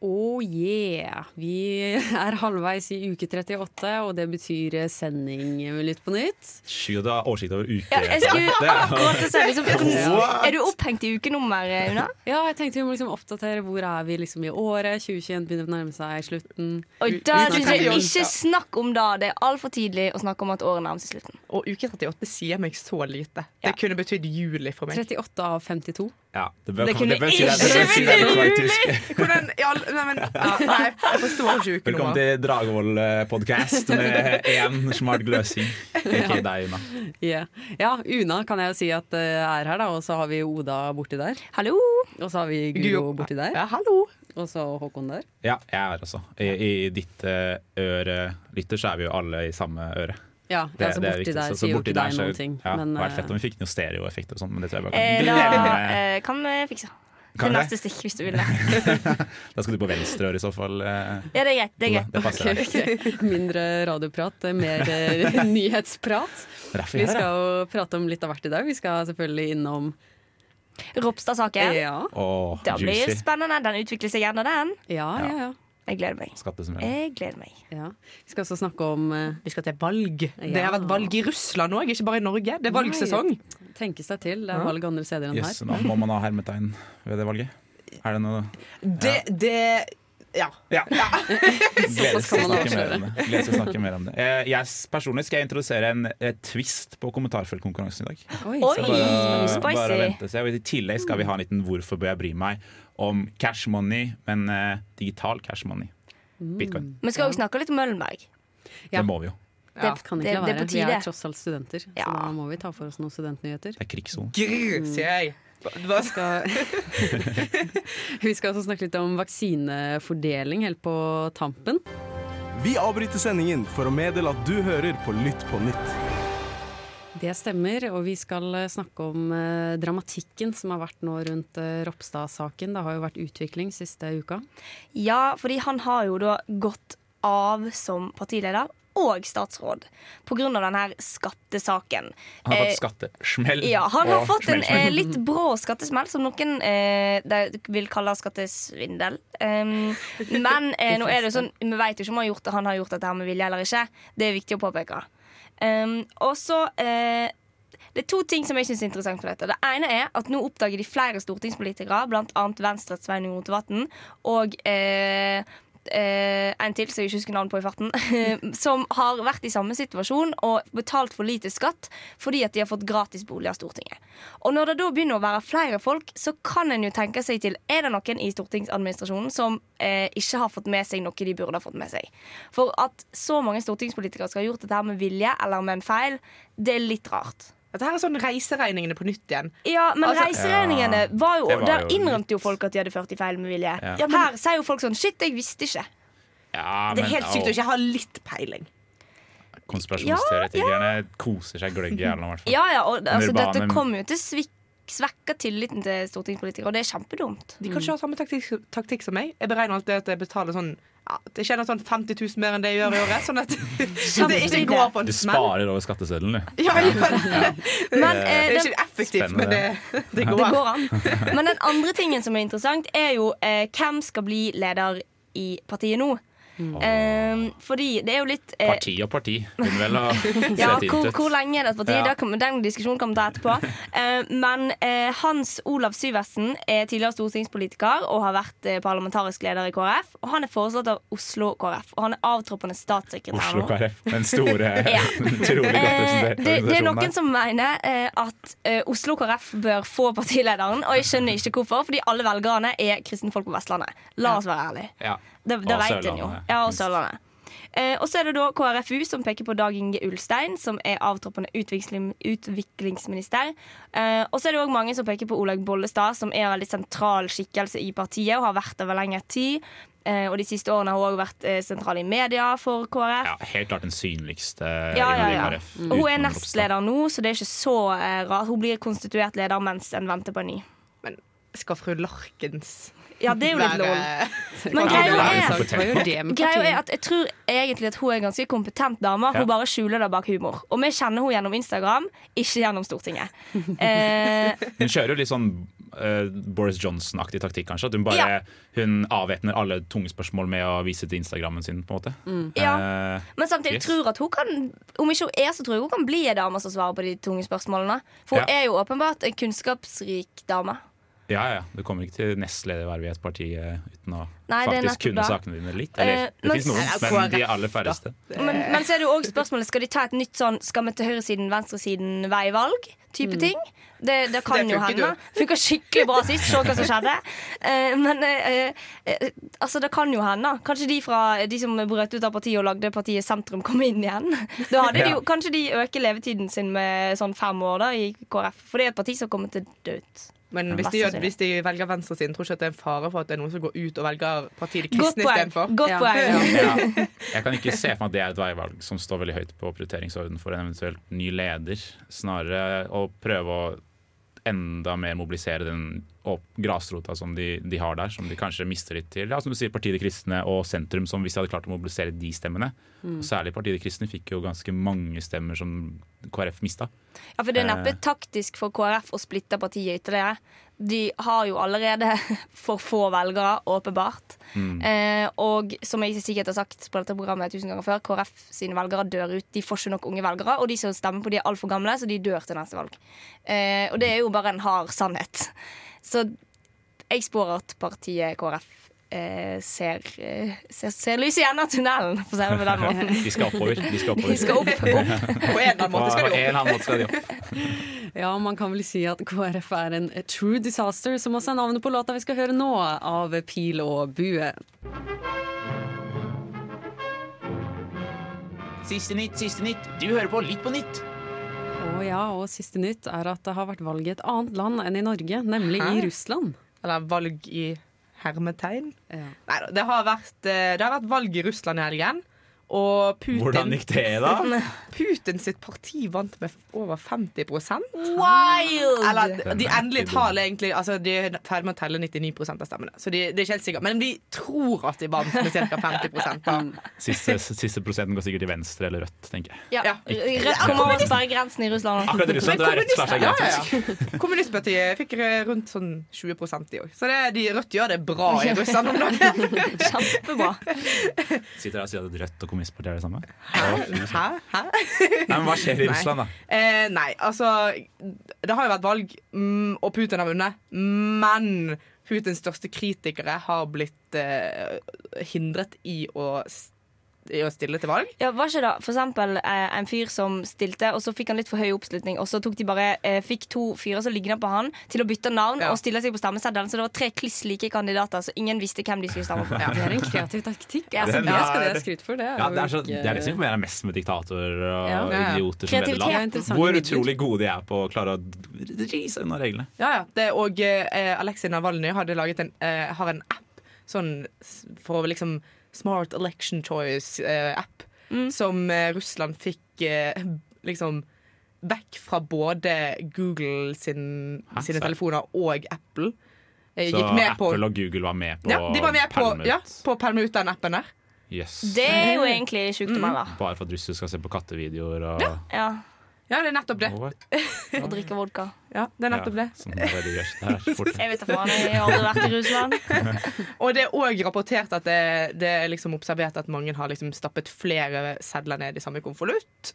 Oh yeah! Vi er halvveis i uke 38, og det betyr sending med Lytt på nytt. Sky, du har oversikt over uke. Ja, jeg skulle er- akkurat si liksom, Er du opphengt i ukenummer, Una? Ja, jeg tenkte vi må liksom oppdatere hvor er vi liksom i året. 2021 begynner å nærme seg slutten. Og da synes jeg ikke snakk om det. Det er altfor tidlig å snakke om at året nærmer seg slutten. Og uke 38 sier meg så lite. Det kunne betydd juli for meg. 38 av 52. Ja, det bør, Det kunne det bør si det, ikke det bør si det betydd faktisk. Nei, men, ja, nei, jeg forstår ikke Velkommen til Dragevold-podkast med én smart gløsing. Ikke deg, Una. Yeah. Ja, Una kan jeg jo si at eh, er her, da. Og så har vi Oda borti der. Hallo! Og så har vi Guro borti der. Ja, hallo. Og så Håkon der. Ja, jeg er her også. I, i ditt eh, øre, lytter, så er vi jo alle i samme øre. Ja, Det, altså det borti der Så- så sier jo borti ikke der deg så- noen ting. Ja, Men det hadde vært eh, fett om vi fikk noe stereoeffekter og sånn, men det tror jeg bare Eh, kan da glemme. eh, kan vi fikse. Kan neste stikk, hvis du vil det. Da skal du på venstre øre i så fall. eh. Ja, det er greit. Det er greit. Det passer deg. Ok, Mindre radioprat, eh, mer eh, nyhetsprat. Vi skal jo prate om litt av hvert i dag. Vi skal selvfølgelig innom Ropstad-saken. Ja, Oh, Det blir juicy. spennende. Den utvikler seg gjerne, den. ja, ja. ja. Jeg gleder meg. Jeg gleder meg. ja. Vi skal også snakke om uh, Vi skal til valg. Det har vært valg i Russland òg, ikke bare i Norge. Det er valgsesong. Tenke seg til. Det er valg andre steder enn Jøss, her. nå må man ha hermetegn ved det valget. Er det noe Det, det Ja. Ja. Om det. Til å snakke mer om det. Eh, Jeg personlig skal jeg introdusere en eh, twist på kommentarfeltkonkurransen i dag. Oi, Så bare, spicy. bare vente og I tillegg skal vi ha en liten 'Hvorfor bør jeg bry meg?' om cash money, men eh, digital cash money. Bitcoin. Men skal vi snakke litt om Møllenberg. Ja. Det må vi jo. det kan ikke det- være. det er Vi er tross alt studenter, Ja. så da må vi ta for oss noen studentnyheter. Det er krigssone. Gud, sier jeg. Hva skal Vi skal også snakke litt om vaksinefordeling helt på tampen. Vi avbryter sendingen for å meddele at du hører på Lytt på nytt. Det stemmer, og vi skal snakke om eh, dramatikken som har vært nå rundt eh, Ropstad-saken. Det har jo vært utvikling siste uka. Ja, fordi han har jo da gått av som partileder og statsråd av denne skattesaken. Han har Eh, fått skattesmell. Ja, han har fått en eh, litt brå skattesmell, som noen eh, vil kalle skattesvindel. Um, men eh, nå er det sånn, vi vet jo ikke om han har gjort, han har gjort dette her med vilje eller ikke. Det er viktig å påpeke. Um, og så eh, Det er to ting som jeg synes er interessant med dette. Det ene er at nå oppdager de flere stortingspolitikere, bl.a. Venstres Sveinung Rotevatn og eh, eh, en til som jeg ikke husker navnet på i farten, som har vært i samme situasjon og betalt for lite skatt fordi at de har fått gratis bolig av Stortinget. Og når det da begynner å være flere folk, så kan en jo tenke seg til Er det noen i stortingsadministrasjonen som eh, ikke har fått med seg noe de burde ha fått med seg? For at så mange stortingspolitikere skal ha gjort dette her med vilje eller med en feil, det er litt rart. Dette her er sånn reiseregningene på nytt igjen. Ja, men Altså- reiseregningene var jo, var Der jo innrømte jo folk at de hadde ført i feil med vilje. Ja. Her sier jo folk sånn Shit, jeg visste ikke. Ja, Det er helt sykt å, ikke ha litt peiling. Konspirasjonsteoretikerne koser seg gløgg i hjernen. Ja, ja, og altså, Dette kommer jo til svik- svekker tilliten til stortingspolitikere, og det er kjempedumt. De kan ikke ha samme taktikk, taktikk som meg. Jeg beregner alltid at jeg betaler sånn ja, Jeg tjener sånn 50 000 mer enn det jeg gjør i året. Sånn at det ikke går på en Du smell. sparer over skatteseddelen, du. Ja, jeg gjør det. Men, Det eh, er ikke effektivt, men det, det det går. går an. Men den andre tingen som er interessant, er jo eh, hvem skal bli leder i partiet nå. Eh, fordi det er jo litt eh, Parti og parti. Ja, hvor, hvor lenge er det et parti? Ja. Da Den diskusjonen kommer til etterpå. Eh, men Hans Olav Syversen er tidligere stortingspolitiker og har vært eh, parlamentarisk leder i KrF. Og han er foreslått av Oslo KrF, og han er avtroppende statssekretær Oslo KrF, Den store, Ja. utrolig godt Eh, representerte det, det er organisasjonen noen som mener eh, at Oslo KrF bør få partilederen, og jeg skjønner ikke hvorfor, fordi alle velgerne er kristne folk på Vestlandet. La oss være ærlige. Ja. Det, det vet en jo. Ja, og. Sørlandet. Eh, og så er det da KrFU som peker på Dag Inge Ulstein, som er avtroppende utvikling, utviklingsminister. Eh, og så er det òg mange som peker på Olaug Bollestad, som er en veldig sentral skikkelse i partiet og har vært over lengre tid. Eh, og de siste årene har hun òg vært eh, sentral i media for KrF. Ja, helt klart den synligste Ja, ja, ja. KrF. Hun er nestleder nå, så det er ikke så eh, rart. Hun blir konstituert leder mens en venter på en ny. Men skal fru Larkens Ja, det er jo litt lol. Men greia er er, greia er at jeg tror egentlig at hun er en ganske kompetent dame. Hun bare skjuler det bak humor. Og vi kjenner henne gjennom Instagram, ikke gjennom Stortinget. Eh, Hun kjører jo litt sånn uh, Boris Johnson-aktig taktikk, kanskje. At hun bare Ja. Hun avvæpner alle tunge spørsmål med å vise til Instagrammen sin. på en måte ja. Eh, Men samtidig Yes. tror at hun kan Om ikke hun er, så tror jeg hun kan bli en dame som svarer på de tunge spørsmålene. For hun Ja. er jo åpenbart en kunnskapsrik dame. Ja, ja. Du kommer ikke til nestledervervet i et parti eh, uten å Nei, faktisk kunne sakene dine litt. Eller Eh, det fins noen, men de aller færreste. Men, men så er det jo også spørsmålet Skal de ta et nytt sånn Skal vi til høyresiden, venstresiden, veivalg? Type ting. Det, det kan Det jo hende. Funka skikkelig bra sist. Se hva som skjedde. Eh, men altså, det kan jo hende. Kanskje de fra de som brøt ut av partiet og lagde partiet Sentrum, kom inn igjen. Da hadde de jo, Kanskje de øker levetiden sin med sånn fem år da i KrF. For det er et parti som kommer til å dø ut. Men hvis de, hvis de velger venstresiden, tror ikke at det er en fare for at det er noen som går ut og velger partiet De kristne istedenfor? Ja. Ja. Jeg kan ikke se for meg at det er et veivalg som står veldig høyt på prioriteringsorden for en eventuelt ny leder. Snarere å prøve å enda mer mobilisere den grasrota som de, de har der, som de kanskje mister litt til. Ja, som du sier, Partiet De Kristne og Sentrum, som hvis de hadde klart å mobilisere de stemmene. Og særlig Partiet De Kristne fikk jo ganske mange stemmer som KrF mista. Ja, for Det er neppe Eh. taktisk for KrF å splitte partiet ytterligere. De har jo allerede for få velgere, åpenbart. Mm. Eh, og som jeg sikkert har sagt på dette programmet tusen ganger før, KrF sine velgere dør ut. De får ikke nok unge velgere, og de som stemmer på de er altfor gamle, så de dør til neste valg. Eh, og det er jo bare en hard sannhet. Så jeg spår at partiet KrF eh, ser, eh, ser, ser lys i enden av tunnelen, for å si det på den måten. De skal oppover. De skal oppover. De skal opp, opp. På en eller annen måte skal de opp. Ja, man kan vel si at KrF er en true disaster, som også er navnet på låta vi skal høre nå, av Pil og bue. Siste nytt, siste nytt. Du hører på Litt på nytt. Å ja, og siste nytt er at det har vært valg i et annet land enn i Norge, nemlig Hæ? i Russland. Eller valg i hermetegn. Ja. Nei, det har, vært, eh, det har vært valg i Russland i helgen. Og Putin, Hvordan gikk det, da? Putin sitt parti vant med over 50 Wild! Eller de endelige tallene, egentlig altså, De er ferdig med å telle 99% av stemmene. Så de, det er ikke helt sikkert Men vi tror at de vant med ca. 50 da. Siste, siste prosenten går sikkert til venstre eller rødt, tenker jeg. Ja. Ja. Rødt kommer over sperregrensen i Russland. Akkurat i Russland, det er rett seg Ja, ja. Kommunistpartiet fikk rundt sånn 20% de òg. Så det, de Rødt gjør det bra i Russland om dagen. Kjempebra. Sitter her og sier at Rødt og Kommunistpartiet er det samme? Hæ? Hæ? Nei, men Hva skjer i Nei. Russland, da? Eh, nei, altså Det har jo vært valg, mm, og Putin har vunnet. Men Putins største kritikere har blitt eh, hindret i å, i å stille til valg. Ja, var ikke det for eksempel eh, en fyr som stilte, og så fikk han litt for høy oppslutning, og så tok de bare eh, fikk to fyrer som ligna på han, til å bytte navn Ja. og stille seg på stemmeseddelen. Så det var tre kliss like kandidater, så ingen visste hvem de skulle stemme på. Det er en kreativ taktikk. Ja, Altså, det skal de er- for. Det er, Ja, det er, så, det er det som imponerer mest med diktatorer og Ja. Ja, ja. idioter som leder land. Hvor utrolig gode de er på å klare å rise unna reglene. Ja, ja. Det, og eh, Alexei Navalny hadde laget en, eh, har en app sånn for å liksom Smart Election Choice-app, som eh, Russland fikk eh, liksom vekk fra både Google sin, Hæ, sine telefoner og Apple. Eh, Så med på Apple og Google var med på ja, de var med på, ja, på å pælme ut den appen der. Yes. Det er jo egentlig sjukdom, Mm. eller? Bare for at russere skal se på kattevideoer og Ja. Ja, det er nettopp det. Og drikke vodka. Ja, det er nettopp Ja, det. som det gjør. Jeg vet da faen, jeg har aldri vært i Russland. Og det er òg rapportert at det, det er liksom observert at mange har liksom stappet flere sedler ned i samme konvolutt.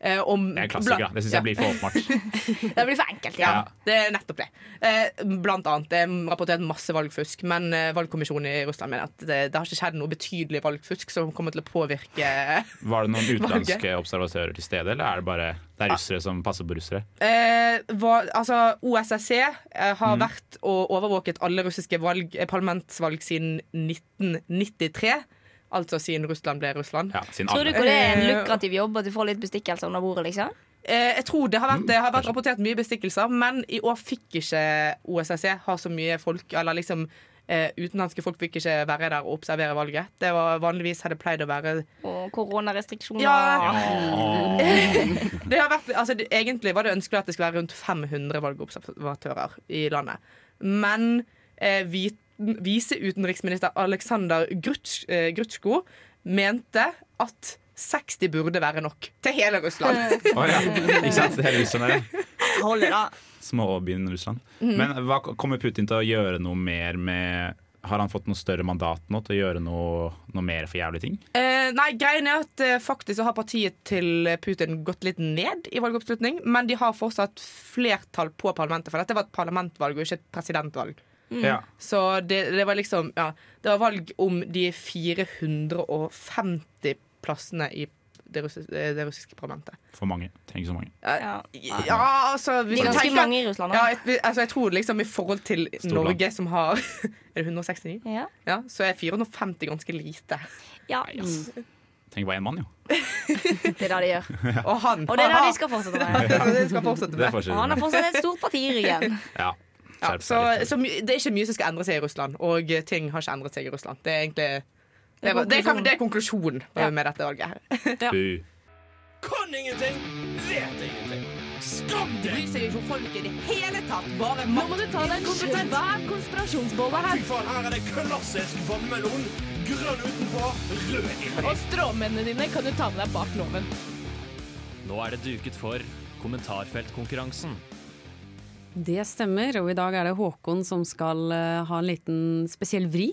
Eh, om- Det er en klassiker. Det syns Ja. jeg blir for åpenbart. Det blir for enkelt, ja. Ja, det er nettopp det. Eh, blant annet. Det er rapportert masse valgfusk, men eh, valgkommisjonen i Russland mener at det, det har ikke skjedd noe betydelig valgfusk som kommer til å påvirke Var det noen utenlandske observatører til stede, eller er det bare det er russere som passer på russere? eh, hva, Altså, OSSE eh, har Mm. vært og overvåket alle russiske valg, eh, parlamentsvalg siden 1993. Altså siden Russland ble Russland. Ja, Tror du ikke det er en Eh, lukrativ jobb at du får litt bestikkelse under bordet, liksom? Eh, jeg tror det har vært, det har vært rapportert mye bestikkelser, men i år fikk ikke OSSE ha så mye folk, eller liksom eh, utenlandske folk fikk ikke være der og observere valget. Det var vanligvis hadde pleid å være Og koronarestriksjoner. Ja. Det har vært, altså, det, Egentlig var det ønskelig at det skulle være rundt 500 valgobservatører i landet. men eh, vi, viseutenriksminister Aleksandr Gruts, eh, Grutsjko mente at 60 burde være nok til hele Russland. Å ja. Ikke sant? Til hele Russland er det. Holder, da. Småbyen Russland. Mm. Men hva kommer Putin til å gjøre noe mer med Har han fått noe større mandat nå til å gjøre noe, noe mer for jævlige ting? Eh, nei, greien er at eh, faktisk så har partiet til Putin gått litt ned i valgoppslutning, men de har fortsatt flertall på parlamentet, for dette var et parlamentvalg og ikke et presidentvalg. Ja. Så det, det var liksom Ja, det var valg om de 450 plassene i det, russis, det russiske parlamentet. For mange. Tenk så mange. Ja. Ja, altså hvis ganske tenker- mange i Russland. ja, jeg, altså, jeg tror liksom i forhold til Storland. Norge, som har Er det 169? Ja. Ja, så er 450 ganske lite. ja, Yes. Trenger bare én mann, jo. det er det de gjør. Og han Og det er det de skal fortsette med. det skal fortsette med. Og han har fortsatt et stort parti i ryggen. Ja. Ja, så, så det er ikke mye som skal endre seg i Russland, og eh, ting har ikke endret seg i Russland. Det er egentlig det er er, det er, det er konklusjonen Ja. med dette valget. her Bu. Kan ingenting, vet ingenting. Skam deg! Bryr seg ikke om folk i det hele tatt. Bare Nå må du ta deg en Hva er konspirasjonsbolla her. Fy faen, her er det klassisk vannmelon. Grønn utenpå, rød inni. Og stråmennene dine kan du ta med deg bak loven. Nå er det duket for kommentarfeltkonkurransen. Det stemmer, og i dag er det Håkon som skal eh, ha en liten spesiell vri.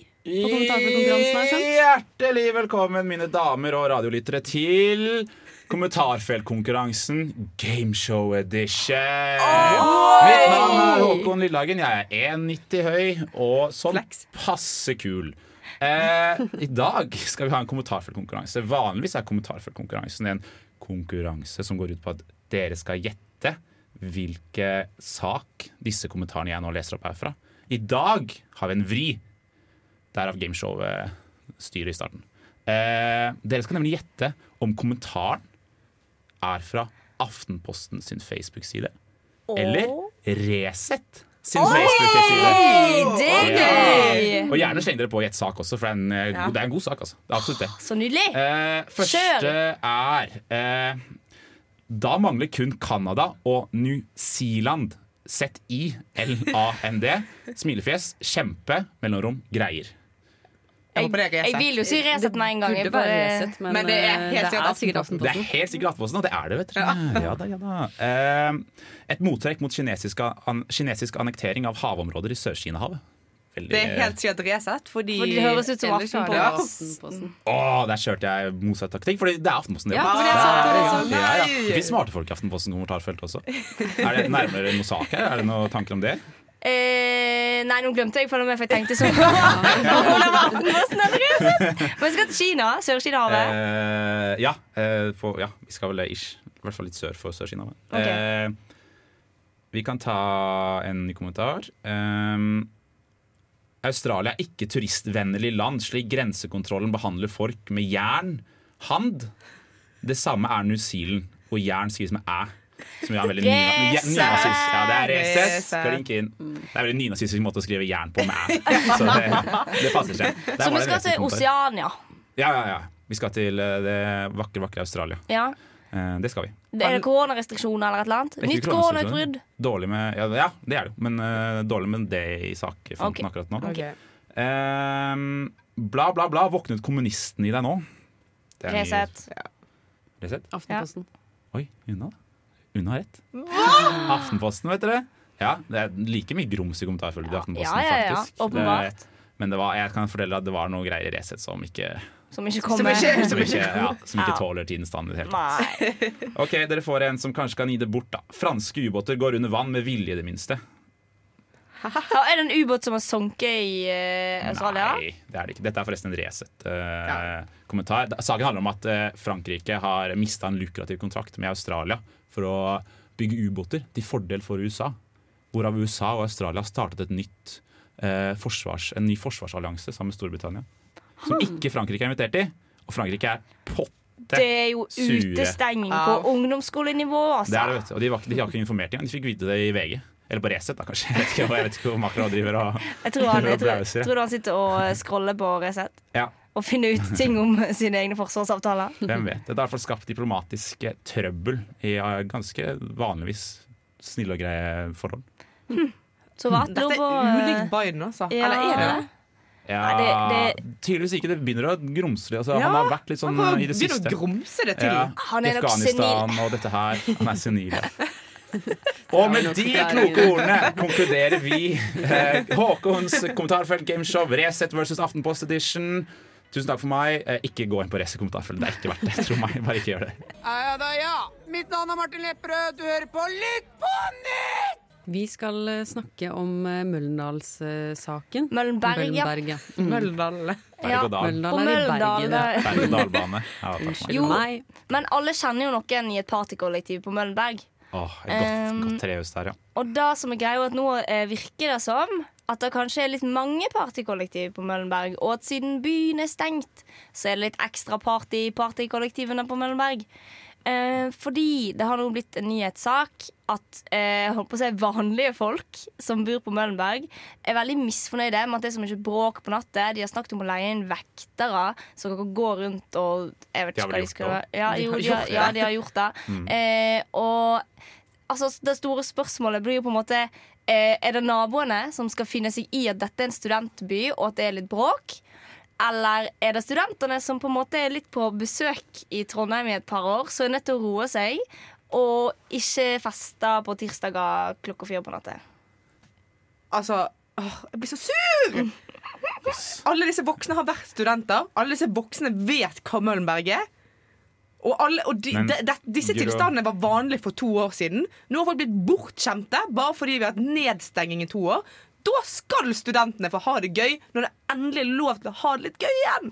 Hjertelig velkommen, mine damer og radiolyttere, til kommentarfeltkonkurransen Gameshow Edition. Mitt navn er Håkon Lillehagen. Jeg er 1,90 høy og sånn passe kul. Eh, I dag skal vi ha en kommentarfeltkonkurranse. Vanligvis er kommentarfeltkonkurransen en konkurranse som går ut på at dere skal gjette hvilke sak disse kommentarene jeg nå leser opp herfra. I dag har vi en vri. Derav gameshowet-styret i starten. Eh, dere skal nemlig gjette om kommentaren er fra Aftenposten sin Facebook-side eller Resett sin Facebook-side. Det er gøy! Og gjerne sleng dere på gjett sak også, for det er en, eh, Ja. god- det er en god sak. altså. Det er absolutt det. Så nydelig. Eh, første er eh, Da mangler kun Canada og New Zealand. Z-I-L-A-N-D. Smilefjes. Kjempe. Mellomrom. Greier. Jeg Jeg vil jo si Resett med en gang. Jeg bare- reset, men, Men det er eh, helt sikkert Aftenposten. Det er helt sikkert Aftenposten, og det er det, vet dere. Ja da, ja da. Eh, et mottrekk mot kinesisk, an, kinesisk annektering av havområder i Sør-Kina-havet. Veldig- Det er helt sikkert Resett, fordi Fordi det høres ut som har Aftenposten. Å, der kjørte jeg motsatt taktikk, for det er Aftenposten. Det, Ja, det er det er ja, ja, ja. Det finnes smarte folk i Aftenposten kommentarfelt også. Er det nærmere noe sak her? Er det noen tanker om det? Eh, nei, nå glemte jeg for jeg tenkte sånn? Men vi skal til Kina. Sør-Kina-havet. Eh, ja, eh, ja, vi skal vel ish. I hvert fall litt sør for Sør-Kina. Ok. Eh, vi kan ta en ny kommentar. Um, Australia er ikke turistvennlig land, slik grensekontrollen behandler folk med jern. Hand. Det samme er New Zealand, hvor jern skrives med æ. Som er veldig ny- ny- Resett. nynazist. Ja, det er. Resett. Klink inn. Det er veldig nynazistisk måte å skrive jern på med æ. Så det, det passer seg. Der Så vi skal til Oceania Oseania. Ja, ja, ja. Vi skal til eh, det vakre, vakre Australia. Ja. Eh, det skal vi. Er det koronarestriksjoner eller et eller annet? Er Nytt koronautbrudd. Dårlig med Ja, ja det er det jo. Men uh, dårlig med det i sakfronten okay. akkurat nå. Okay. Eh, bla, bla, bla. Våknet kommunisten i deg nå? Resett. Ja. Resett. Aftenposten. Aftenposten. Oi, unna. Unna har rett. Aftenposten, vet dere. Ja, Det er like mye grums i kommentarfeltet i Aftenposten, Ja, ja, ja. faktisk. Det, men det var, jeg kan fortelle at det var noe greier i Resett som ikke, Som ikke Som kommer. ikke, som ikke, ja, som ikke tåler tidens tann i det hele tatt. Ok, Dere får en som kanskje kan gi det bort. da Franske ubåter går under vann med vilje, i det minste. Ja, er det en ubåt som har sunket i uh, Australia? Nei, det er det ikke. Dette er forresten en Resett-kommentar. Saken handler om at uh, Frankrike har mista en lukrativ kontrakt med Australia for å bygge ubåter til fordel for USA. Hvorav USA og Australia startet et nytt, eh, forsvars, en ny forsvarsallianse sammen med Storbritannia. Som ikke Frankrike er invitert i. Og Frankrike er potte Det er jo utestenging på ungdomsskolenivå, Det er det, altså. vet du. Og de, var, de har ikke informert engang. De fikk vite det i VG. Eller på Resett, da, kanskje. Jeg vet ikke, jeg vet ikke hvor Macron driver og Jeg tror han, jeg tror, jeg tror han sitter og scroller på Resett Ja. og finner ut ting om sine egne forsvarsavtaler. Hvem vet. Det har i hvert fall skapt diplomatisk eh, trøbbel i eh, ganske vanligvis snille og greie forhold. Så hva? Dette er eh, ulikt Biden, altså. ja. Eller er det det? Ja, Nei, det- tydeligvis ikke. Det begynner å grumse. Altså, Ja, han har vært litt sånn Han i det begynner siste. å grumse det til. Ja, Han er Afghanistan og dette her. Han er senil. Og med de kloke ordene konkluderer vi eh, Håkons kommentarfelt gameshow Resett versus Aftenpost Edition. Tusen takk for meg. Eh, ikke gå inn på Resett kommentarfelt. Det er ikke verdt det. Tro meg. Bare ikke gjør det. Ja da, ja. Mitt navn er Martin Lepperød. Du hører på Lytt på nytt! Vi skal eh, snakke om eh, Møllendalssaken. Møllenberg, ja. Møllenberg, ja. Mm. Møllendal. Ja. Møllendal er i Bergen. ja. Berg-og-dal-bane. Ja. Unnskyld Jo. meg. Men alle kjenner jo noen i et partykollektiv på Møllenberg. Åh, et godt, Um, godt trehus der, ja. Og det som er greia, er at nå eh, virker det som at det kanskje er litt mange partykollektiv på Møllenberg, og at siden byen er stengt, så er det litt ekstra party i partykollektivene på Møllenberg. Eh, fordi det har nå blitt en nyhetssak at eh, holdt på å si vanlige folk som bor på Møllenberg, er veldig misfornøyde med at det er så mye bråk på natta. De har snakket om å leie inn vektere som kan gå rundt og Jeg vet ikke hva de skal gjøre. Ja, jo, de har, ja, de har gjort det. Mm. Eh, og altså, det store spørsmålet blir jo på en måte eh, Er det naboene som skal finne seg i at dette er en studentby, og at det er litt bråk? Eller er det studentene som på en måte er litt på besøk i Trondheim i et par år, så er nødt til å roe seg og ikke feste på tirsdager klokka fire på natta? Altså, åh, jeg blir så sur! Alle disse voksne har vært studenter. Alle disse voksne vet hva Møllenberg er. Og, alle, og de, Men, de, de, disse tilstandene var vanlige for to år siden. Nå har folk blitt bortskjemte bare fordi vi har hatt nedstenging i to år. Da skal studentene få ha det gøy når det endelig er lov til å ha det litt gøy igjen.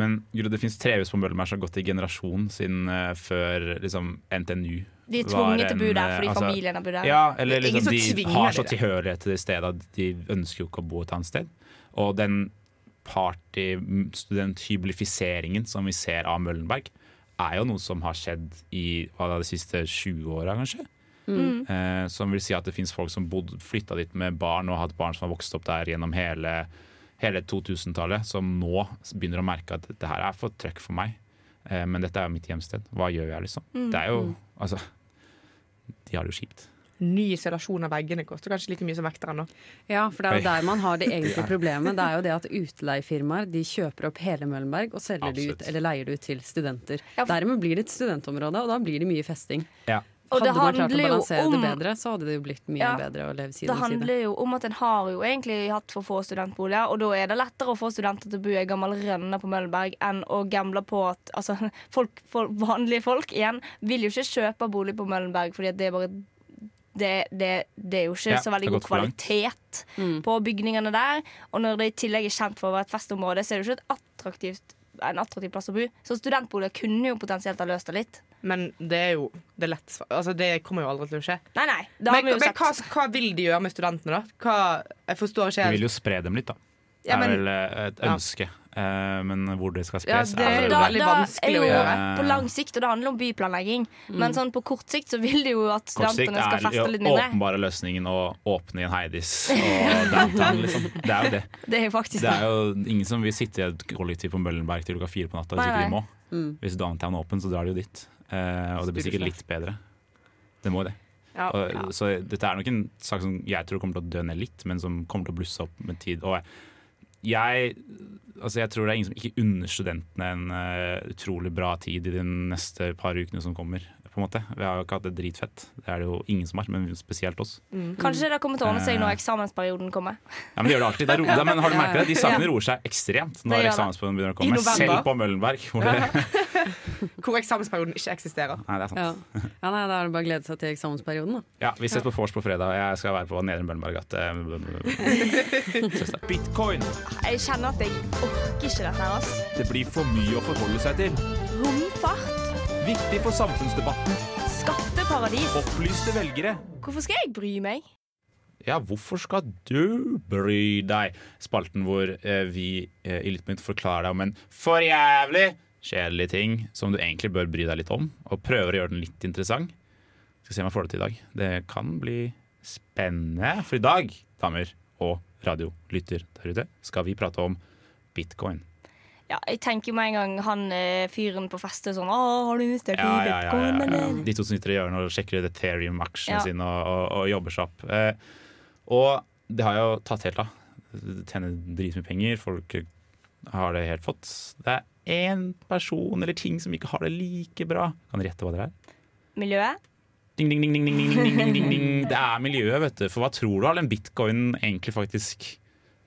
Men Guro, det fins trehus på Møllenberg som har gått i generasjon siden uh, før liksom, NTNU. De er tvunget til å bo der eh, fordi altså- familien har bodd der. Ja, eller Det er liksom, de har så tilhørighet til det stedet at de ønsker jo ikke å bo et annet sted. Og den party-studenthyblifiseringen som vi ser av Møllenberg, er jo noe som har skjedd i hva da, de siste 20 åra, kanskje. Mm. Eh, som vil si at det fins folk som bodde, flytta dit med barn og hatt barn som har vokst opp der gjennom hele, hele 2000-tallet, som nå begynner å merke at dette her er for trøkk for meg. Eh, men dette er jo mitt hjemsted. Hva gjør jeg, liksom? Mm. Det er jo Altså, de har det jo kjipt. Ny isolasjon av veggene koster kanskje like mye som vekteren. nå. Ja, for det er jo der man har det egentlige problemet. Det er jo det at utleiefirmaer de kjøper opp hele Møllenberg og selger det ut, eller leier det ut til studenter. Ja, for- Dermed blir det et studentområde, og da blir det mye festing. Ja. Og det hadde man klart å balansere om- det bedre, så hadde det jo blitt mye Ja. bedre å leve side Det om side. handler jo om at en har jo egentlig hatt for få studentboliger, og da er det lettere å få studenter til å bo i ei gammel rønne på Møllenberg enn å gamble på at altså, folk, folk, vanlige folk igjen vil jo ikke kjøpe bolig på Møllenberg fordi at det er bare det, det, det er jo ikke Ja, så veldig god kvalitet Mm. på bygningene der. Og når det i tillegg er kjent for å være et festområde, så er det jo ikke et attraktivt, en attraktiv plass å bo. Så studentboliger kunne jo potensielt ha løst det litt. Men det er jo det er lett svar- Altså, det kommer jo aldri til å skje. Nei, nei. Det har Men, vi jo men sett. hva, hva vil de gjøre med studentene, da? Hva, jeg forstår ikke De vil jo spre dem litt, da. Det er vel eh, et ønske. Eh, men hvor det skal Ja, det er jo da, veldig vanskelig å gjøre. Eh, På lang sikt, og det handler om byplanlegging. Men sånn på kort sikt så vil det jo at studentene skal feste litt mindre. åpenbare løsningen å åpne i en Heidis og downtown, liksom. Det er jo det. Det er jo faktisk Det er jo ingen som vil sitte i et kollektiv på Møllenberg til klokka fire på natta hvis ikke de må. Mm. Hvis downtown er åpen, så drar de jo dit. Eh, og det blir sikkert litt bedre. Det må jo det. Ja. Og, Så dette er nok en sak som jeg tror kommer til å dø ned litt, men som kommer til å blusse opp med tid. Og jeg, altså jeg tror det er ingen som ikke unner studentene en uh, utrolig bra tid i de neste par ukene som kommer. På en måte. Vi har jo ikke hatt det dritfett. Det er det jo ingen som har, men spesielt oss. Kanskje det kommer til å ordne seg når Eh. eksamensperioden kommer. Ja, men det gjør det alltid. Det ro ja, men har du merket det? De sakene roer seg ekstremt når eksamensperioden begynner å komme. Selv på Møllenberg. Hvor det, Hvor eksamensperioden ikke eksisterer. nei, det er sant. Ja. ja, nei, Da er det bare å glede seg til eksamensperioden, da. Ja, Vi ses på vors på fredag. Jeg skal være på Nedre Møllenberg gate. Bitcoin. Jeg kjenner at jeg orker ikke dette her, ass. Det blir for mye å forholde seg til. Romfart. Viktig for samfunnsdebatten. Skatteparadis. Opplyste velgere. Hvorfor skal jeg bry meg? Ja, hvorfor skal du bry deg? Spalten hvor eh, vi eh, i Litt Mynt forklarer deg om en for jævlig kjedelig ting som du egentlig bør bry deg litt om, og prøver å gjøre den litt interessant. Skal se om jeg får det til i dag. Det kan bli spennende. For i dag, damer og radiolytter der ute, skal vi prate om bitcoin. Ja, jeg tenker med en gang han eh, fyren på festet sånn Å, har du investert i Ja, ja, ja, ja, bitcoin, ja. eller? De to som sitter i hjørnet og sjekker Ethereum-aksjene Ja. sine og, og, og jobber seg opp. Eh, og det har jo tatt helt av. Tjener dritmye penger, folk har det helt fått. Det er én person eller ting som ikke har det like bra. Kan dere gjette hva det er? Miljøet? Ding, ding, ding, ding, ding, ding, ding, Det er miljøet, vet du. For hva tror du all den bitcoinen egentlig faktisk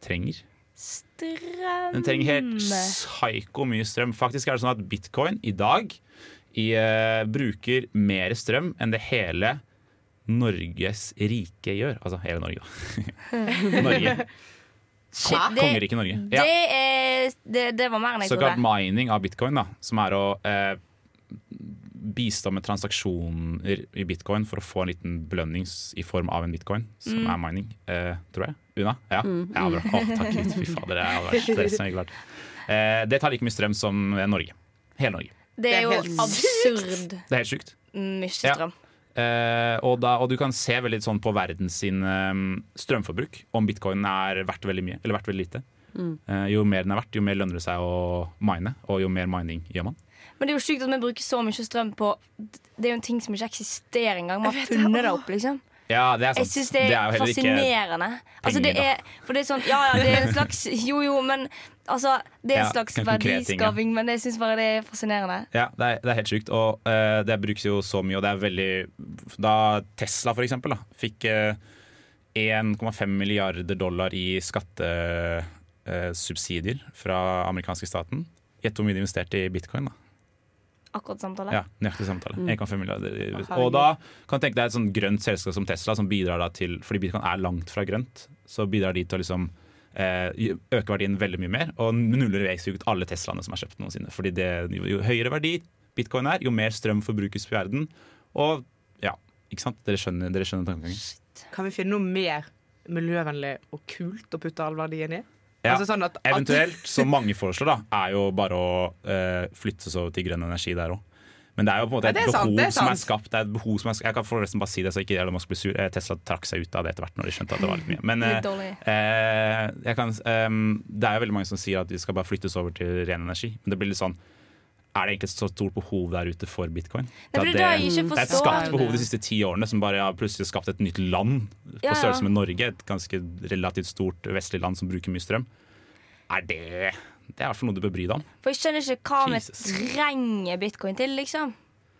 trenger? Strøm. Den trenger helt psyko mye strøm. Faktisk er det sånn at bitcoin i dag i, uh, bruker mer strøm enn det hele Norges rike gjør. Altså hele Norge, da. Norge. Shit, det, Kongeriket Norge. Ja. det, er, det, det var mer enn jeg Såkalt trodde. mining av bitcoin, da, som er å eh, bistå med transaksjoner i bitcoin for å få en liten belønning i form av en bitcoin, som Mm. er mining. Eh, tror jeg. Una? Ja, ja bra. Å, takk Gud. Fy fader, det hadde vært stress. Eh, det tar like mye strøm som Norge. Hele Norge. Det er jo Det er helt absurd Det er helt sjukt. mye Ja. Eh, og, da, og du kan se veldig sånn på verden sin um, strømforbruk, om bitcoin er verdt veldig mye eller verdt veldig lite. Eh, jo mer den er verdt, jo mer lønner det seg å mine, og jo mer mining gjør man. Men det er jo sykt at vi bruker så mye strøm på Det er jo en ting som ikke eksisterer engang. Man har funnet det opp, liksom. Ja, det er sant. Jeg syns det er, det er fascinerende. Altså, det er, for det er sånn Ja, ja, det er en slags Jo, jo, men altså Det er en Ja, slags verdiskaping, men jeg syns bare det er fascinerende. Ja, det er, det er helt sjukt. Og uh, det brukes jo så mye, og det er veldig Da Tesla for eksempel da, fikk uh, 1,5 milliarder dollar i skattesubsidier fra amerikanske staten. Gjett hvor mye de investerte i bitcoin. da Akkurat samtale. Ja, nøyaktig samtale. Mm. 1,5 milliarder. Og da kan du tenke deg et sånn grønt selskap som Tesla, som bidrar da til Fordi bitcoin er langt fra grønt, så bidrar de til å liksom eh, øke verdien veldig mye mer. Og nuller i ut alle Teslaene som er kjøpt noensinne. Fordi det, jo høyere verdi bitcoin er, jo mer strøm forbrukes på verden. Og ja, ikke sant? Dere skjønner, dere skjønner tankegangen. Kan vi finne noe mer miljøvennlig og kult å putte all verdien i? Ja, Altså sånn at- at- Eventuelt, som mange foreslår, da, er jo bare å eh, flytte seg over til grønn energi der òg. Men det er jo på en måte et ja, sant, behov er som er skapt. Det er et behov som er, skapt. jeg kan forresten bare si det, så ikke Elon Musk blir sur. Eh, Tesla trakk seg ut av det etter hvert når de skjønte at det var litt mye. Men eh, Litt eh, jeg kan, um, det er jo veldig mange som sier at de skal bare flyttes over til ren energi. Men det blir litt sånn er det egentlig så stort behov der ute for bitcoin? Nei, det det det er et skapt behov de siste ti årene som bare har plutselig skapt et nytt land på Ja, ja. størrelse med Norge. Et ganske relativt stort vestlig land som bruker mye strøm. Er det Det er i hvert fall noe du bør bry deg om. For jeg skjønner ikke hva Jesus. vi trenger bitcoin til, liksom.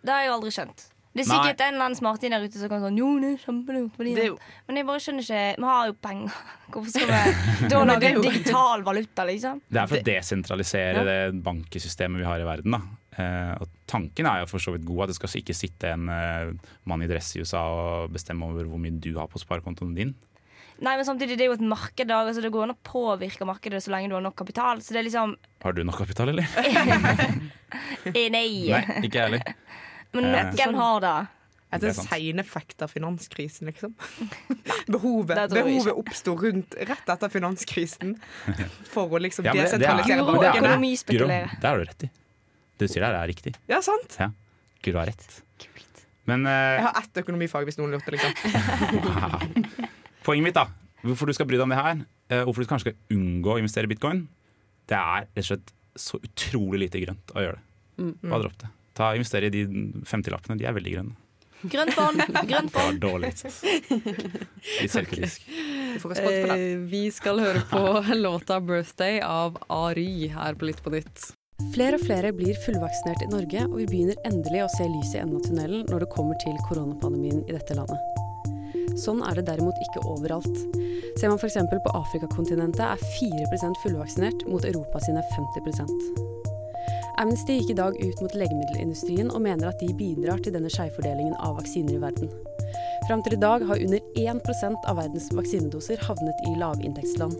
Det har jeg aldri skjønt. Det er Nei. sikkert en eller annen smarting der ute som kan sånn Jo, det er kjempelurt. fordi Det er jo- Men jeg bare skjønner ikke Vi har jo penger. Hvorfor skal vi da lage jo- digital valuta, liksom? Det er for å desentralisere Ja. det bankesystemet vi har i verden. Da. Eh, og tanken er jo for så vidt god, at det skal ikke sitte en eh, mann i dress i USA og bestemme over hvor mye du har på sparekontoen din. Nei, men samtidig, det er jo et marked. da, Altså, det går an å påvirke markedet så lenge du har nok kapital. Så det er liksom Har du nok kapital, eller? eh, Nei. Nei, ikke jeg heller. Men Eh, noen har det. Etter Det er en sant. seineffekt av finanskrisen, liksom. Behovet, behovet oppsto rundt rett etter finanskrisen for å liksom Ja, er- desentralisere er- bankene. Guro, det har du rett i. Det du sier der, er riktig. Ja, sant? Guro har rett. Men Jeg eh, har ett økonomifag, hvis noen lurte. liksom poenget mitt, da. Hvorfor du skal bry deg om det her, eh, hvorfor du kanskje skal unngå å investere i bitcoin, det er rett og slett så utrolig lite grønt å gjøre det. Bare dropp det. Ta Investere i de 50-lappene. De er veldig grønne. Grønt fond. Grønt Det var dårlig. Litt selvkritisk. Det. Eh, vi skal høre på låta 'Birthday' av Ary her på Litt på nytt. Flere og flere blir fullvaksinert i Norge, og vi begynner endelig å se lyset i enden av tunnelen når det kommer til koronapandemien i dette landet. Sånn er det derimot ikke overalt. Ser man f.eks. på Afrikakontinentet er 4% fullvaksinert mot Europa sine 50 Amnesty gikk i dag ut mot legemiddelindustrien og mener at de bidrar til denne skjevfordelingen av vaksiner i verden. Fram til i dag har under 1% av verdens vaksinedoser havnet i lavinntektsland.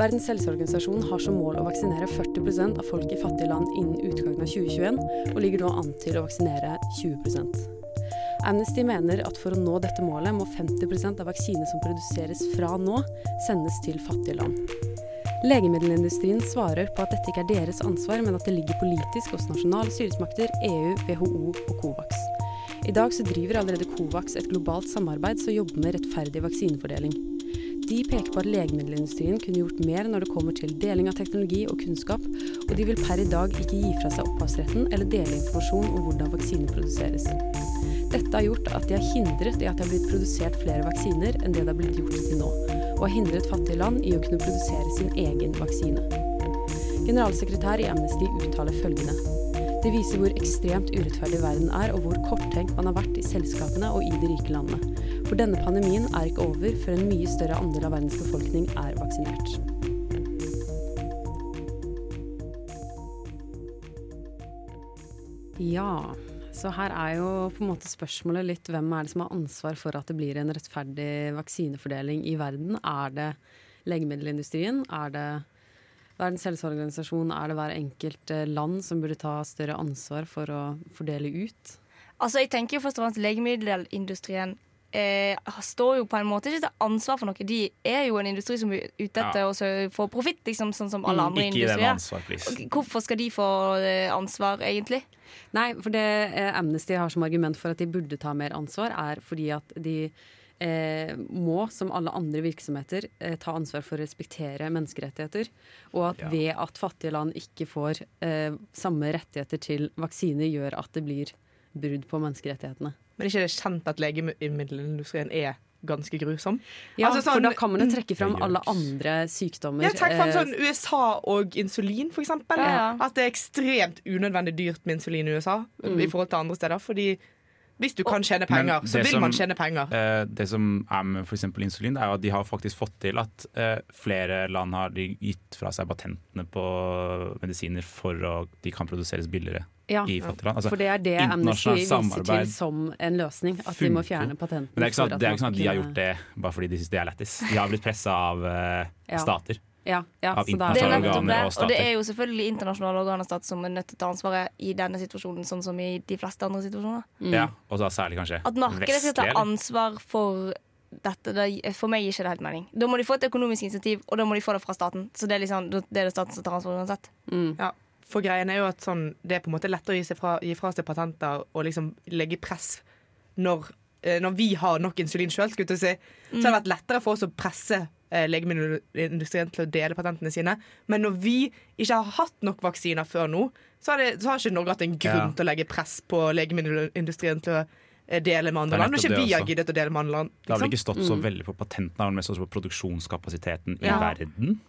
Verdens helseorganisasjon har som mål å vaksinere 40% av folk i fattige land innen utgangen av 2021, og ligger nå an til å vaksinere 20 Amnesty mener at for å nå dette målet må 50% av vaksine som produseres fra nå, sendes til fattige land. Legemiddelindustrien svarer på at dette ikke er deres ansvar, men at det ligger politisk hos nasjonale styresmakter, EU, WHO og Covax. I dag så driver allerede Covax et globalt samarbeid som jobber med rettferdig vaksinefordeling. De peker på at legemiddelindustrien kunne gjort mer når det kommer til deling av teknologi og kunnskap, og de vil per i dag ikke gi fra seg opphavsretten eller dele informasjon om hvordan vaksiner produseres. Dette har gjort at de har hindret i at det har blitt produsert flere vaksiner enn det det har blitt gjort til nå, og har hindret fattige land i å kunne produsere sin egen vaksine. Generalsekretær i Amnesty uttaler følgende. Det viser hvor ekstremt urettferdig verden er, og hvor korttenkt man har vært i selskapene og i de rike landene. For denne pandemien er ikke over før en mye større andel av verdens befolkning er vaksinert. Ja, så her er jo på en måte spørsmålet litt hvem er det som har ansvar for at det blir en rettferdig vaksinefordeling i verden? Er det legemiddelindustrien? Er det Verdens helseorganisasjon? Er det hver enkelt eh, land som burde ta større ansvar for å fordele ut? Altså, jeg tenker jo først og fremst Legemiddelindustrien eh, står jo på en måte ikke til ansvar for noe. De er jo en industri som er ute etter Ja. å få profitt, liksom, sånn som alle Mm, andre ikke industrier. ansvar, Hvorfor skal de få eh, ansvar, egentlig? Nei, for det eh, Amnesty har som argument for at de burde ta mer ansvar, er fordi at de eh, må, som alle andre virksomheter, eh, ta ansvar for å respektere menneskerettigheter. Og at Ja. ved at fattige land ikke får eh, samme rettigheter til vaksiner, gjør at det blir brudd på menneskerettighetene. Men er ikke det kjent at legemiddelindustrien er ganske grusom? Ja, Altså for sånn- da kan man jo trekke fram alle andre sykdommer. Ja, trekker fram eh, sånn USA og insulin, for eksempel. Ja, ja. At det er ekstremt unødvendig dyrt med insulin i USA i forhold til andre steder. Fordi hvis du kan tjene penger, så vil som- man tjene penger. Eh, det som er med for eksempel insulin, er at de har faktisk fått til at eh, flere land har gitt fra seg patentene på medisiner for at de kan produseres billigere ja, i fattige land. Altså, for det er det Amnesty viser til som en løsning. At de må fjerne patentene. Men det er ikke sånn, at- det er man ikke sånn at de har gjort det bare fordi de syns det er lættis. De har blitt pressa av eh, Ja. stater. Ja, ja, av er internasjonale organer og og Og det er jo selvfølgelig internasjonale organer og stat som er nødt til å ta ansvaret i denne situasjonen, sånn som i de fleste andre situasjoner. Mm. Ja, og da særlig kanskje At markedet skal ta ansvar for dette, det, for meg gir ikke det helt mening. Da må de få et økonomisk insentiv, og da må de få det fra staten. Så det er, liksom, det er det staten som tar ansvar uansett. Mm. Ja, for greien er jo at sånn, det er på en måte lettere å gi, seg fra, gi fra seg patenter og liksom legge press når, eh, når vi har nok insulin sjøl, så har det vært lettere for oss å presse eh, legemiddelindustrien til å dele patentene sine. Men når vi ikke har hatt nok vaksiner før nå, så har, det, så har ikke Norge hatt en grunn Ja. til å legge press på legemiddelindustrien til å dele med andre land. Og ikke vi har også. giddet å dele med andre land. Det har vel Liksom. ikke stått så veldig på patentene, men stått på produksjonskapasiteten i Ja. verden?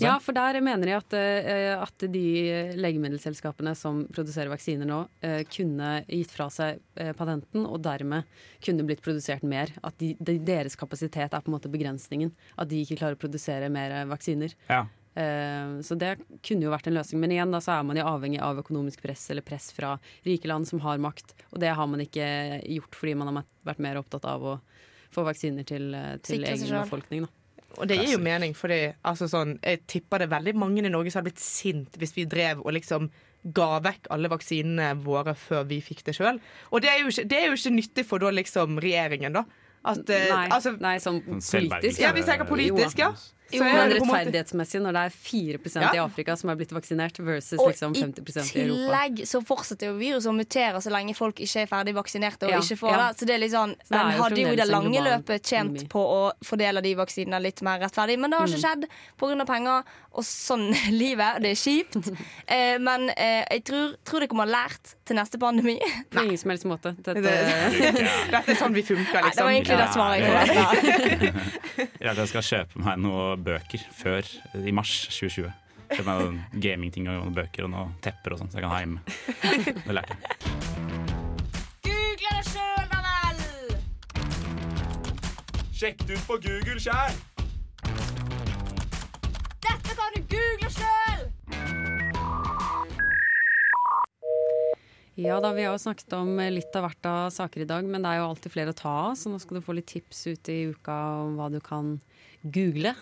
Ja, for der mener jeg at, eh, at de legemiddelselskapene som produserer vaksiner nå, eh, kunne gitt fra seg eh, patenten, og dermed kunne blitt produsert mer. At de, de, deres kapasitet er på en måte begrensningen. At de ikke klarer å produsere mer eh, vaksiner. Ja. Eh, Så det kunne jo vært en løsning. Men igjen da, så er man jo avhengig av økonomisk press eller press fra rike land som har makt. Og det har man ikke gjort fordi man har vært mer opptatt av å få vaksiner til, eh, til egen selv. befolkning. Da. Og det gir jo mening, for altså sånn, jeg tipper det er veldig mange i Norge som hadde blitt sint hvis vi drev og liksom ga vekk alle vaksinene våre før vi fikk det sjøl. Og det er, jo ikke, det er jo ikke nyttig for da liksom regjeringen, da. At, eh, Nei, altså, nei, sånn Sånn politisk. ja, hvis jeg tenker politisk, ja. Jo, er men rettferdighetsmessig, når det er 4% i Afrika som er blitt vaksinert, versus Og liksom i 50% i Europa. tillegg så fortsetter jo viruset å mutere så lenge folk ikke er ferdig vaksinerte. Og Ja, ikke får ja. det. Så det er litt sånn, så er hadde jo i det lange løpet tjent på å fordele de vaksinene litt mer rettferdig, men det har Mm. ikke skjedd pga. penger. Og sånn livet. Det er kjipt. Eh, men eh, jeg tror, tror det kommer lært til neste pandemi. På ingen som helst måte. Dette, Det- Dette er sånn vi funker, Nei, det var liksom. egentlig det svaret jeg forventa. Jeg skal kjøpe meg noen bøker før i mars 2020. Kjøpe meg gamingting og noen bøker og noen tepper og sånn, så jeg kan ha hjemme. Det lærte jeg. Google det sjøl, da vel! Sjekk det ut på Google sjæl! Dette kan du google sjøl! Ja da, vi har jo snakket om litt av hvert av saker i dag, men det er jo alltid flere å ta av, så nå skal du få litt tips ut i uka om hva du kan google.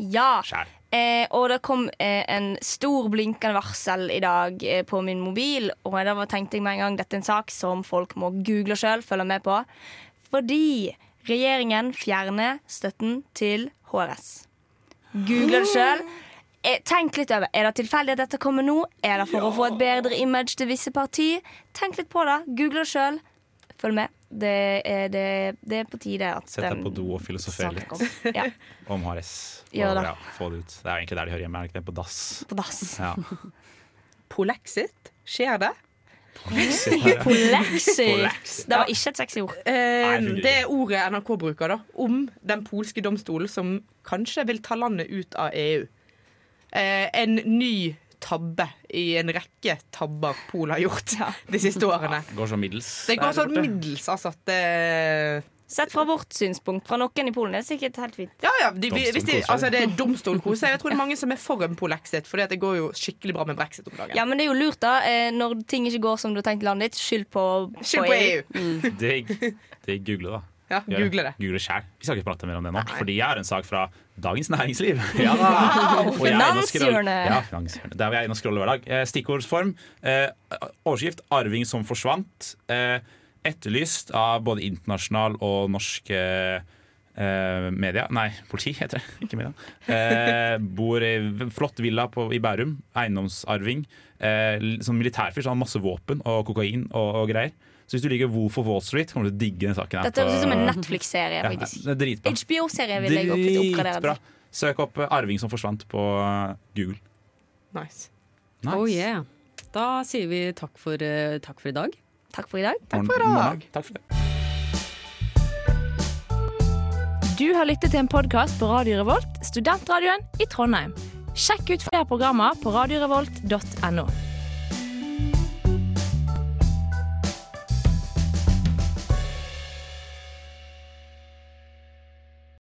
Ja. Skjær. Eh, og det kom eh, en stor blinkende varsel i dag eh, på min mobil. Og da tenkte jeg med en gang dette er en sak som folk må google sjøl, følge med på. Fordi regjeringen fjerner støtten til HRS. Google det sjøl. Eh, tenk litt over. Er det tilfeldig at dette kommer nå? Er det for å få et bedre image til visse parti? Tenk litt på det. Google det sjøl. Følg med. Det er, det, det er på tide at Sett deg på do og filosofer litt. Ja, om HRS. Gjør det. Ja, få det ut. Det er egentlig der de hører hjemme, er det ikke det? På dass. på dass. Ja. Polexit, skjer det? Polexit. Polexit. Det var ikke et sexy ord. Eh, det er ordet NRK bruker da om den polske domstolen som kanskje vil ta landet ut av EU. Eh, en ny tabbe i en rekke tabber Pol har gjort de siste årene. Går sånn middels. Det går sånn middels, altså. At det Sett fra vårt synspunkt, fra noen i Polen, det er sikkert helt fint. Ja, ja, de, hvis de, altså det er domstolkose. Jeg tror det er mange som er for en polexit, for det går jo skikkelig bra med brexit om dagen. Ja, men det er jo lurt, da. eh, Når ting ikke går som du har tenkt i landet ditt, skyld på, Skyld på E EU. Det, det google, da. Ja, google det. Google sjæl. Vi skal ikke prate mer om det nå, Nei. fordi jeg har en sak fra Dagens Næringsliv. Ja, scroll- Finanshjørnet. Ja, finanshjørnet. Der hvor jeg inne og scroller hver dag. Eh, Stikkordsform. Eh, overskrift 'Arving som forsvant'. Eh, etterlyst av både internasjonal og norsk eh, eh, media. Nei, politi heter det. Ikke media. Eh, bor i flott villa på, i Bærum. Eiendomsarving. Eh, sånn militærfyr, så har masse våpen og kokain og, og greier. Så hvis du liker Woof of Wall Street, kommer du til å digge den saken. her Dette høres ut som en Netflix-serie. ja, dritbra. HBO-serie vil jeg oppgradere Dritbra. Søk opp eh, 'Arving som forsvant' på eh, Google. Nice. Nice. Oh yeah. Da sier vi takk for, eh, takk for i dag. Takk for i dag. Takk for i dag. Takk for det. Du har lyttet til en podkast på Radio Revolt, studentradioen i Trondheim. Sjekk ut flere programmer på radiorevolt.no.